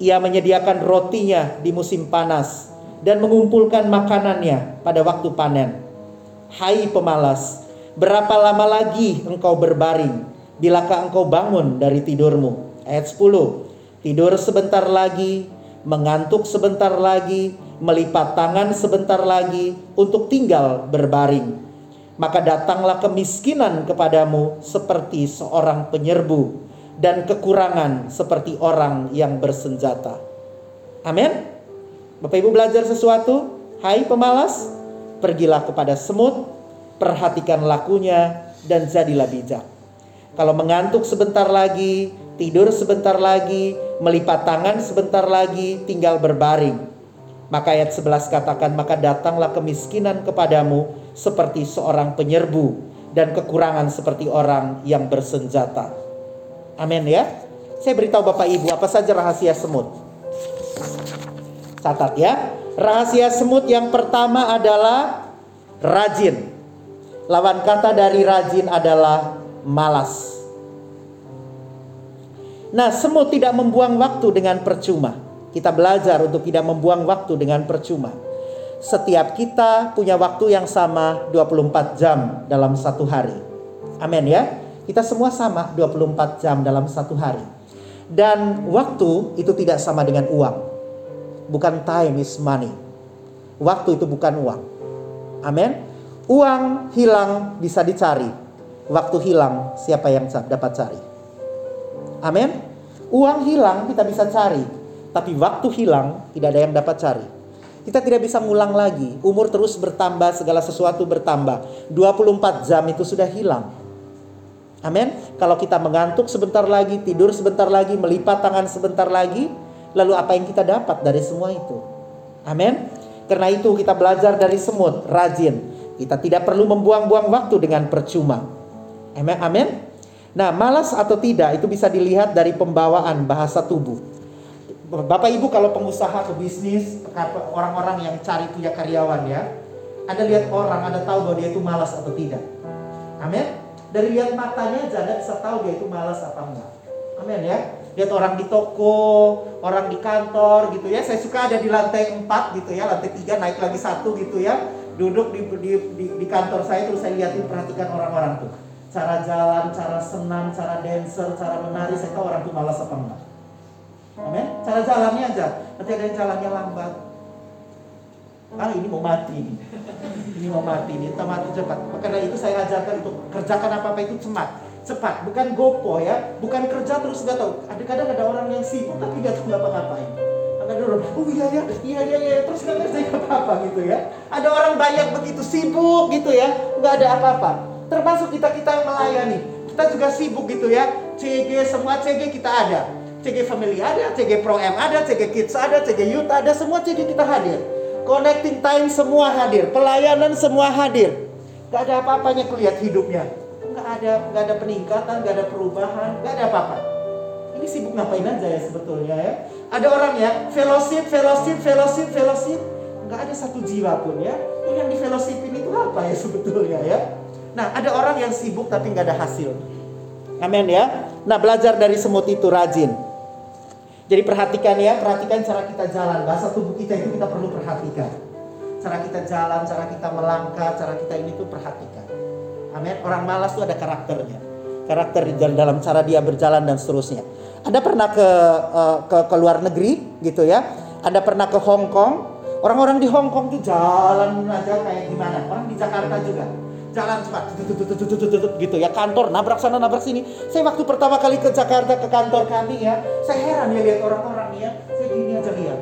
ia menyediakan rotinya di musim panas dan mengumpulkan makanannya pada waktu panen. Hai pemalas, berapa lama lagi engkau berbaring? Bilakah engkau bangun dari tidurmu? Ayat 10. Tidur sebentar lagi, mengantuk sebentar lagi, melipat tangan sebentar lagi untuk tinggal berbaring. Maka datanglah kemiskinan kepadamu seperti seorang penyerbu dan kekurangan seperti orang yang bersenjata. Amin. Bapak Ibu belajar sesuatu? Hai pemalas, pergilah kepada semut, perhatikan lakunya dan jadilah bijak. Kalau mengantuk sebentar lagi, tidur sebentar lagi, melipat tangan sebentar lagi, tinggal berbaring maka ayat 11 katakan, maka datanglah kemiskinan kepadamu seperti seorang penyerbu dan kekurangan seperti orang yang bersenjata. Amin ya. Saya beritahu Bapak Ibu apa saja rahasia semut. Catat ya. Rahasia semut yang pertama adalah rajin. Lawan kata dari rajin adalah malas. Nah, semut tidak membuang waktu dengan percuma. Kita belajar untuk tidak membuang waktu dengan percuma. Setiap kita punya waktu yang sama 24 jam dalam satu hari. Amin ya. Kita semua sama 24 jam dalam satu hari. Dan waktu itu tidak sama dengan uang. Bukan time is money. Waktu itu bukan uang. Amin. Uang hilang bisa dicari. Waktu hilang siapa yang dapat cari? Amin. Uang hilang kita bisa cari, tapi waktu hilang, tidak ada yang dapat cari. Kita tidak bisa ngulang lagi. Umur terus bertambah, segala sesuatu bertambah. 24 jam itu sudah hilang. Amin. Kalau kita mengantuk sebentar lagi, tidur sebentar lagi, melipat tangan sebentar lagi, lalu apa yang kita dapat dari semua itu? Amin. Karena itu kita belajar dari semut, rajin. Kita tidak perlu membuang-buang waktu dengan percuma. Amin. Nah, malas atau tidak itu bisa dilihat dari pembawaan bahasa tubuh. Bapak Ibu kalau pengusaha pebisnis, orang-orang yang cari punya karyawan ya, Anda lihat orang, Anda tahu bahwa dia itu malas atau tidak. Amin. Dari lihat matanya aja Anda bisa tahu dia itu malas apa enggak. Amin ya. Lihat orang di toko, orang di kantor gitu ya. Saya suka ada di lantai 4 gitu ya, lantai 3 naik lagi satu gitu ya. Duduk di, di, di, di kantor saya terus saya lihatin perhatikan orang-orang tuh. Cara jalan, cara senam, cara dancer, cara menari, saya tahu orang tuh malas apa enggak. Amin. Cara jalannya aja. Nanti ada yang jalannya lambat. Ah ini mau mati nih. Ini mau mati nih, entah mati cepat. Karena itu saya ajarkan untuk kerjakan apa-apa itu cepat. Cepat, bukan gopo ya. Bukan kerja terus nggak tahu. Ada kadang ada orang yang sibuk tapi nggak tahu ngapa-ngapain. Ada orang, oh iya ya, iya iya iya, terus nggak ngerjain apa-apa gitu ya. Ada orang banyak begitu sibuk gitu ya, nggak ada apa-apa. Termasuk kita kita yang melayani, kita juga sibuk gitu ya. CG semua CG kita ada. CG Family ada, CG Pro M ada, CG Kids ada, CG Youth ada, semua CG kita hadir. Connecting time semua hadir, pelayanan semua hadir. Gak ada apa-apanya kelihat hidupnya. Gak ada, gak ada peningkatan, gak ada perubahan, gak ada apa-apa. Ini sibuk ngapain aja ya sebetulnya ya. Ada orang ya, fellowship, fellowship, fellowship, fellowship. Gak ada satu jiwa pun ya. Ini yang di fellowshipin itu apa ya sebetulnya ya. Nah ada orang yang sibuk tapi gak ada hasil. Amin ya. Nah belajar dari semut itu rajin. Jadi perhatikan ya, perhatikan cara kita jalan. Bahasa tubuh kita itu kita perlu perhatikan. Cara kita jalan, cara kita melangkah, cara kita ini tuh perhatikan. Amin. Orang malas tuh ada karakternya. Karakter dalam cara dia berjalan dan seterusnya. Anda pernah ke uh, ke, ke luar negeri gitu ya? Anda pernah ke Hong Kong? Orang-orang di Hong Kong tuh jalan aja kayak gimana? Orang di Jakarta juga jalan cepat gitu ya. Kantor nabrak sana nabrak sini. Saya waktu pertama kali ke Jakarta ke kantor kami ya saya heran ya lihat orang-orang ya. Saya gini aja lihat.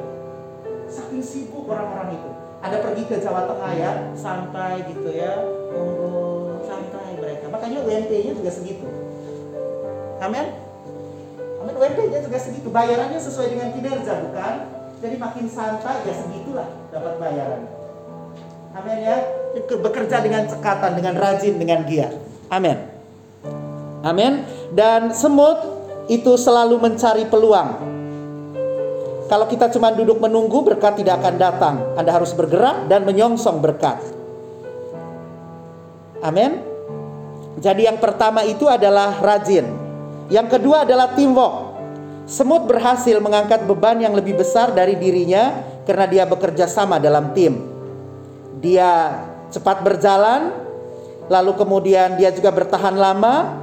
Saking sibuk orang-orang itu. Ada pergi ke Jawa Tengah ya santai gitu ya. Tunggu santai mereka. Makanya UMP-nya juga segitu. Amin amin UMP-nya juga segitu bayarannya sesuai dengan kinerja bukan jadi makin santai ya segitulah dapat bayaran amin ya bekerja dengan cekatan, dengan rajin, dengan giat. Amin. Amin. Dan semut itu selalu mencari peluang. Kalau kita cuma duduk menunggu, berkat tidak akan datang. Anda harus bergerak dan menyongsong berkat. Amin. Jadi yang pertama itu adalah rajin. Yang kedua adalah teamwork. Semut berhasil mengangkat beban yang lebih besar dari dirinya karena dia bekerja sama dalam tim. Dia cepat berjalan, lalu kemudian dia juga bertahan lama,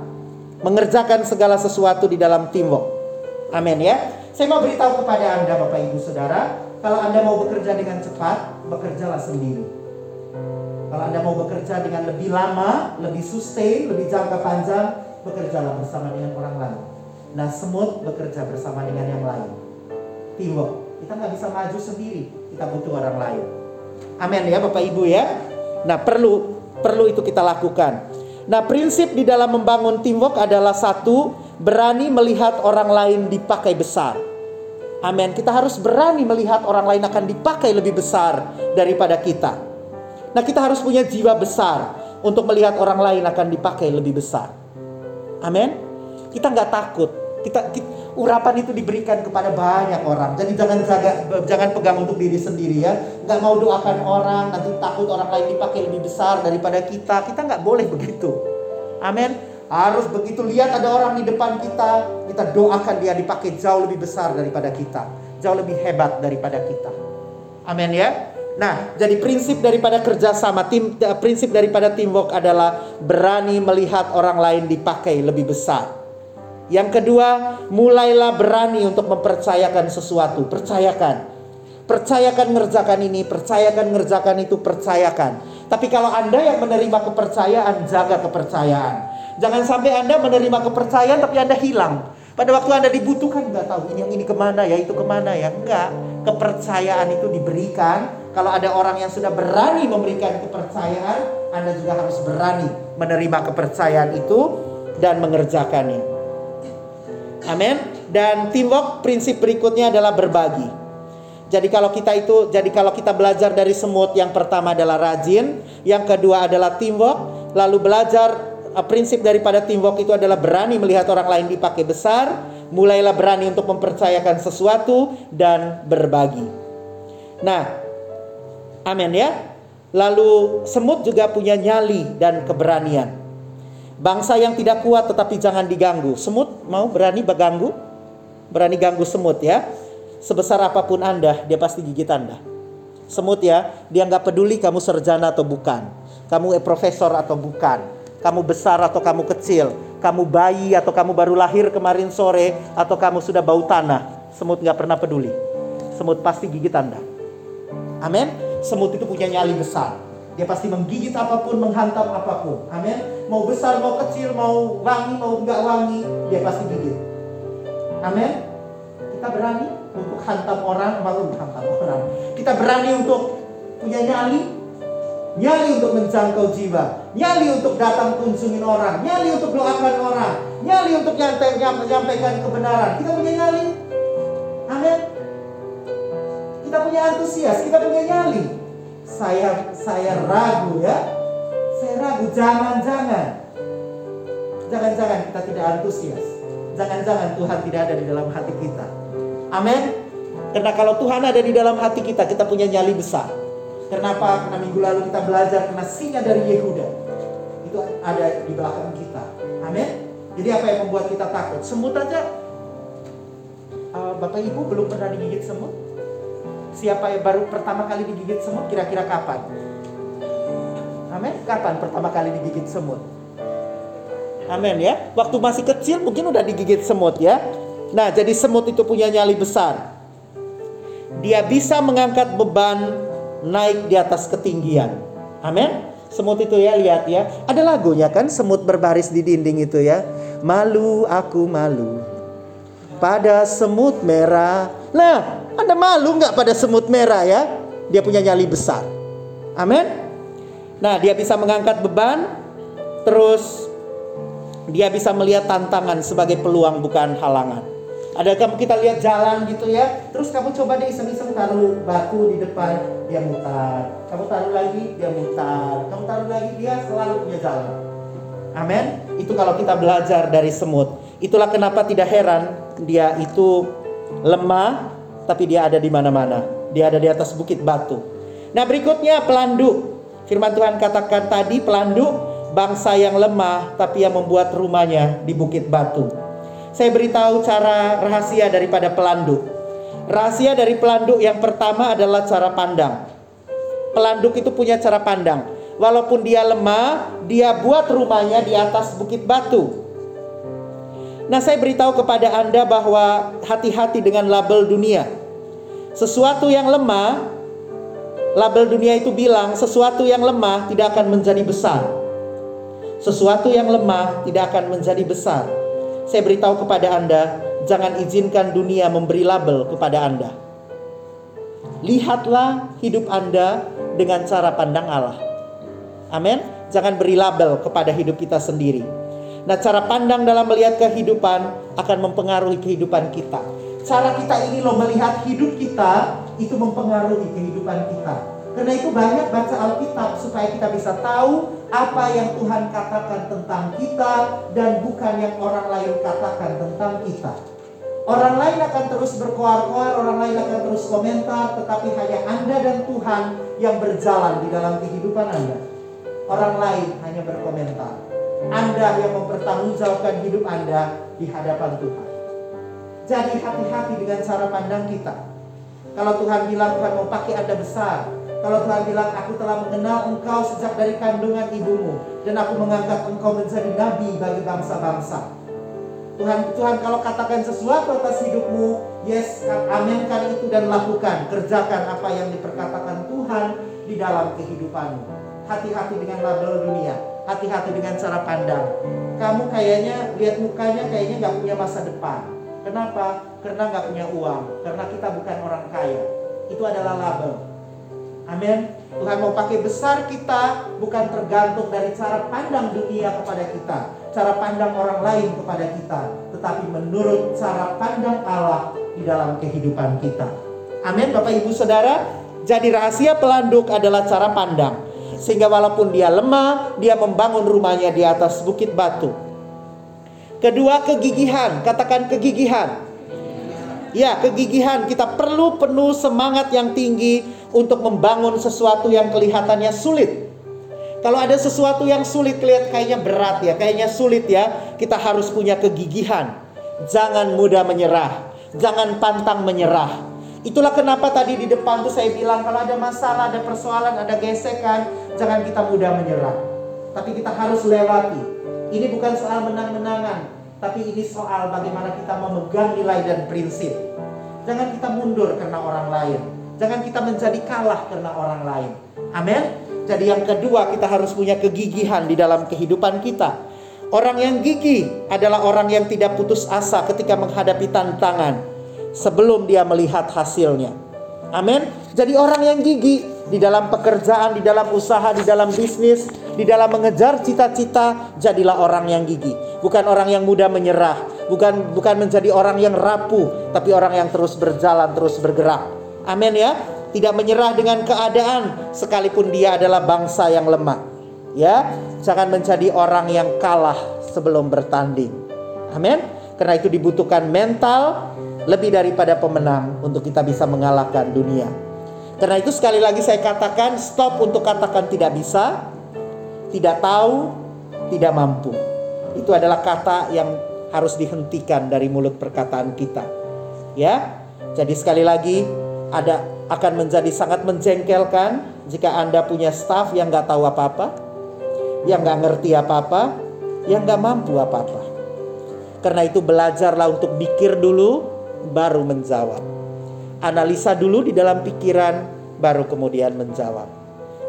mengerjakan segala sesuatu di dalam teamwork. Amin ya. Saya mau beritahu kepada Anda Bapak Ibu Saudara, kalau Anda mau bekerja dengan cepat, bekerjalah sendiri. Kalau Anda mau bekerja dengan lebih lama, lebih sustain, lebih jangka panjang, bekerjalah bersama dengan orang lain. Nah, semut bekerja bersama dengan yang lain. Teamwork. Kita nggak bisa maju sendiri, kita butuh orang lain. Amin ya Bapak Ibu ya. Nah, perlu perlu itu kita lakukan. Nah, prinsip di dalam membangun teamwork adalah satu, berani melihat orang lain dipakai besar. Amin. Kita harus berani melihat orang lain akan dipakai lebih besar daripada kita. Nah, kita harus punya jiwa besar untuk melihat orang lain akan dipakai lebih besar. Amin. Kita nggak takut. Kita, kita urapan itu diberikan kepada banyak orang. Jadi jangan jaga, jangan pegang untuk diri sendiri ya. Nggak mau doakan orang, nanti takut orang lain dipakai lebih besar daripada kita. Kita nggak boleh begitu. Amin. Harus begitu lihat ada orang di depan kita, kita doakan dia dipakai jauh lebih besar daripada kita, jauh lebih hebat daripada kita. Amin ya. Nah, jadi prinsip daripada kerjasama tim, prinsip daripada teamwork adalah berani melihat orang lain dipakai lebih besar. Yang kedua, mulailah berani untuk mempercayakan sesuatu. Percayakan. Percayakan ngerjakan ini, percayakan ngerjakan itu, percayakan. Tapi kalau Anda yang menerima kepercayaan, jaga kepercayaan. Jangan sampai Anda menerima kepercayaan tapi Anda hilang. Pada waktu Anda dibutuhkan nggak tahu ini yang ini ke mana ya itu ke mana ya enggak. Kepercayaan itu diberikan. Kalau ada orang yang sudah berani memberikan kepercayaan, Anda juga harus berani menerima kepercayaan itu dan mengerjakannya. Amin. Dan teamwork prinsip berikutnya adalah berbagi. Jadi kalau kita itu, jadi kalau kita belajar dari semut, yang pertama adalah rajin, yang kedua adalah teamwork, lalu belajar uh, prinsip daripada teamwork itu adalah berani melihat orang lain dipakai besar, mulailah berani untuk mempercayakan sesuatu dan berbagi. Nah, amin ya. Lalu semut juga punya nyali dan keberanian. Bangsa yang tidak kuat tetapi jangan diganggu. Semut mau berani berganggu? Berani ganggu semut ya. Sebesar apa pun Anda, dia pasti gigit Anda. Semut ya, dia nggak peduli kamu sarjana atau bukan. Kamu eh, profesor atau bukan. Kamu besar atau kamu kecil. Kamu bayi atau kamu baru lahir kemarin sore. Atau kamu sudah bau tanah. Semut nggak pernah peduli. Semut pasti gigit Anda. Amin. Semut itu punya nyali besar. Dia pasti menggigit apa pun, menghantam apa pun. Amin. Mau besar, mau kecil, mau wangi, mau enggak wangi, dia pasti gigit. Amin. Kita berani untuk hantam orang, malu hantam orang. Kita berani untuk punya nyali, nyali untuk menjangkau jiwa, nyali untuk datang kunjungin orang, nyali untuk doakan orang, nyali untuk menyampaikan kebenaran. Kita punya nyali. Amin. Kita punya antusias, kita punya nyali. Saya saya ragu ya. Saya ragu jangan-jangan. Jangan-jangan kita tidak antusias. Jangan-jangan Tuhan tidak ada di dalam hati kita. Amin. Karena kalau Tuhan ada di dalam hati kita, kita punya nyali besar. Kenapa? Karena minggu lalu kita belajar karena singa dari Yehuda itu ada di belakang kita. Amin. Jadi apa yang membuat kita takut? Semut aja. Uh, Bapak Ibu belum pernah digigit semut? Siapa yang baru pertama kali digigit semut? Kira-kira kapan? Amin. Kapan pertama kali digigit semut? Amin ya. Waktu masih kecil mungkin udah digigit semut ya. Nah, jadi semut itu punya nyali besar. Dia bisa mengangkat beban naik di atas ketinggian. Amin. Semut itu ya lihat ya. Ada lagunya kan semut berbaris di dinding itu ya. Malu aku malu pada semut merah. Nah, Anda malu nggak pada semut merah ya? Dia punya nyali besar. Amin. Nah, dia bisa mengangkat beban, terus dia bisa melihat tantangan sebagai peluang bukan halangan. Ada kamu kita lihat jalan gitu ya, terus kamu coba deh iseng-iseng taruh batu di depan, dia mutar. Kamu taruh lagi, dia mutar. Kamu taruh lagi, dia selalu punya jalan. Amin. Itu kalau kita belajar dari semut. Itulah kenapa tidak heran dia itu lemah, tapi dia ada di mana-mana. Dia ada di atas bukit batu. Nah berikutnya pelandu. Firman Tuhan katakan tadi pelandu bangsa yang lemah tapi yang membuat rumahnya di bukit batu. Saya beritahu cara rahasia daripada pelanduk. Rahasia dari pelanduk yang pertama adalah cara pandang. Pelanduk itu punya cara pandang. Walaupun dia lemah, dia buat rumahnya di atas bukit batu. Nah, saya beritahu kepada Anda bahwa hati-hati dengan label dunia. Sesuatu yang lemah, label dunia itu bilang sesuatu yang lemah tidak akan menjadi besar. Sesuatu yang lemah tidak akan menjadi besar. Saya beritahu kepada Anda, jangan izinkan dunia memberi label kepada Anda. Lihatlah hidup Anda dengan cara pandang Allah. Amin. Jangan beri label kepada hidup kita sendiri. Nah, cara pandang dalam melihat kehidupan akan mempengaruhi kehidupan kita. Cara kita ini loh melihat hidup kita itu mempengaruhi kehidupan kita. Karena itu banyak baca Alkitab supaya kita bisa tahu apa yang Tuhan katakan tentang kita dan bukan yang orang lain katakan tentang kita. Orang lain akan terus berkoar-koar, orang lain akan terus komentar, tetapi hanya Anda dan Tuhan yang berjalan di dalam kehidupan Anda. Orang lain hanya berkomentar. Anda yang mempertanggungjawabkan hidup Anda di hadapan Tuhan. Jadi hati-hati dengan cara pandang kita. Kalau Tuhan bilang Tuhan mau pakai Anda besar, kalau Tuhan bilang, aku telah mengenal engkau sejak dari kandungan ibumu. Dan aku mengangkat engkau menjadi nabi bagi bangsa-bangsa. Tuhan, Tuhan kalau katakan sesuatu atas hidupmu, yes, aminkan itu dan lakukan. Kerjakan apa yang diperkatakan Tuhan di dalam kehidupanmu. Hati-hati dengan label dunia. Hati-hati dengan cara pandang. Kamu kayaknya, lihat mukanya kayaknya gak punya masa depan. Kenapa? Karena gak punya uang. Karena kita bukan orang kaya. Itu adalah label. Amin. Tuhan mau pakai besar kita bukan tergantung dari cara pandang dunia kepada kita, cara pandang orang lain kepada kita, tetapi menurut cara pandang Allah di dalam kehidupan kita. Amin, Bapak Ibu Saudara. Jadi rahasia pelanduk adalah cara pandang. Sehingga walaupun dia lemah, dia membangun rumahnya di atas bukit batu. Kedua, kegigihan. Katakan kegigihan. Ya, kegigihan. Kita perlu penuh semangat yang tinggi untuk membangun sesuatu yang kelihatannya sulit. Kalau ada sesuatu yang sulit, lihat kayaknya berat ya, kayaknya sulit ya, kita harus punya kegigihan. Jangan mudah menyerah, jangan pantang menyerah. Itulah kenapa tadi di depan tuh saya bilang kalau ada masalah, ada persoalan, ada gesekan, jangan kita mudah menyerah. Tapi kita harus lewati. Ini bukan soal menang-menangan, tapi ini soal bagaimana kita memegang nilai dan prinsip. Jangan kita mundur karena orang lain. Jangan kita menjadi kalah karena orang lain. Amin. Jadi yang kedua kita harus punya kegigihan di dalam kehidupan kita. Orang yang gigih adalah orang yang tidak putus asa ketika menghadapi tantangan sebelum dia melihat hasilnya. Amin. Jadi orang yang gigih di dalam pekerjaan, di dalam usaha, di dalam bisnis, di dalam mengejar cita-cita, jadilah orang yang gigih. Bukan orang yang mudah menyerah, bukan bukan menjadi orang yang rapuh, tapi orang yang terus berjalan, terus bergerak. Amin ya. Tidak menyerah dengan keadaan sekalipun dia adalah bangsa yang lemah. Ya, jangan menjadi orang yang kalah sebelum bertanding. Amin. Karena itu dibutuhkan mental lebih daripada pemenang untuk kita bisa mengalahkan dunia. Karena itu sekali lagi saya katakan stop untuk katakan tidak bisa, tidak tahu, tidak mampu. Itu adalah kata yang harus dihentikan dari mulut perkataan kita. Ya. Jadi sekali lagi ada akan menjadi sangat menjengkelkan jika Anda punya staff yang nggak tahu apa-apa, yang nggak ngerti apa-apa, yang nggak mampu apa-apa. Karena itu belajarlah untuk pikir dulu, baru menjawab. Analisa dulu di dalam pikiran, baru kemudian menjawab.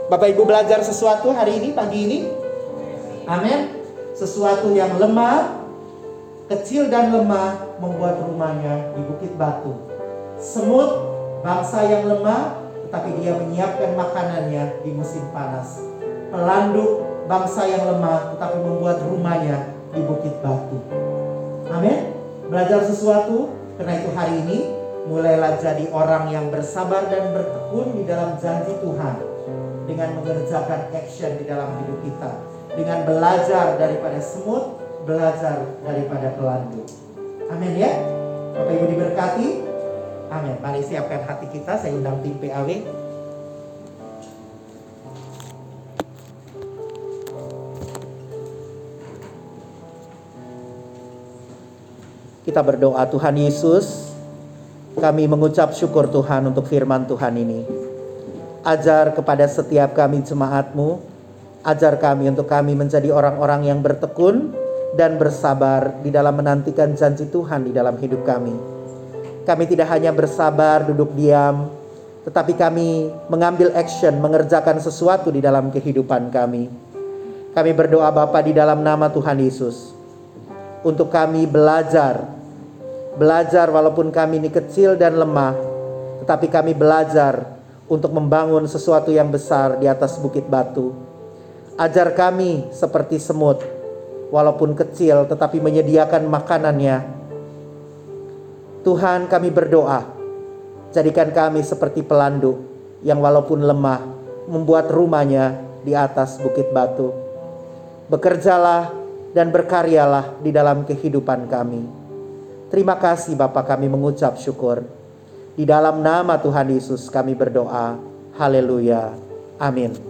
Bapak Ibu belajar sesuatu hari ini, pagi ini? Amin. Sesuatu yang lemah, kecil dan lemah membuat rumahnya di bukit batu. Semut, bangsa yang lemah, tetapi dia menyiapkan makanannya di musim panas. Pelanduk, bangsa yang lemah tetapi membuat rumahnya di bukit batu. Amin. Belajar sesuatu karena itu hari ini mulailah jadi orang yang bersabar dan bertekun di dalam janji Tuhan dengan mengerjakan action di dalam hidup kita dengan belajar daripada semut, belajar daripada pelanduk. Amin ya. Bapak Ibu diberkati. Amin. Mari siapkan hati kita. Saya undang tim PAW. Kita berdoa Tuhan Yesus, kami mengucap syukur Tuhan untuk firman Tuhan ini. Ajar kepada setiap kami jemaatmu, ajar kami untuk kami menjadi orang-orang yang bertekun dan bersabar di dalam menantikan janji Tuhan di dalam hidup kami. Kami tidak hanya bersabar duduk diam, tetapi kami mengambil action, mengerjakan sesuatu di dalam kehidupan kami. Kami berdoa Bapa di dalam nama Tuhan Yesus untuk kami belajar. Belajar walaupun kami ini kecil dan lemah, tetapi kami belajar untuk membangun sesuatu yang besar di atas bukit batu. Ajar kami seperti semut, walaupun kecil tetapi menyediakan makanannya. Tuhan kami berdoa, jadikan kami seperti pelanduk yang walaupun lemah membuat rumahnya di atas bukit batu. Bekerjalah dan berkaryalah di dalam kehidupan kami. Terima kasih Bapak kami mengucap syukur. Di dalam nama Tuhan Yesus kami berdoa. Haleluya. Amin.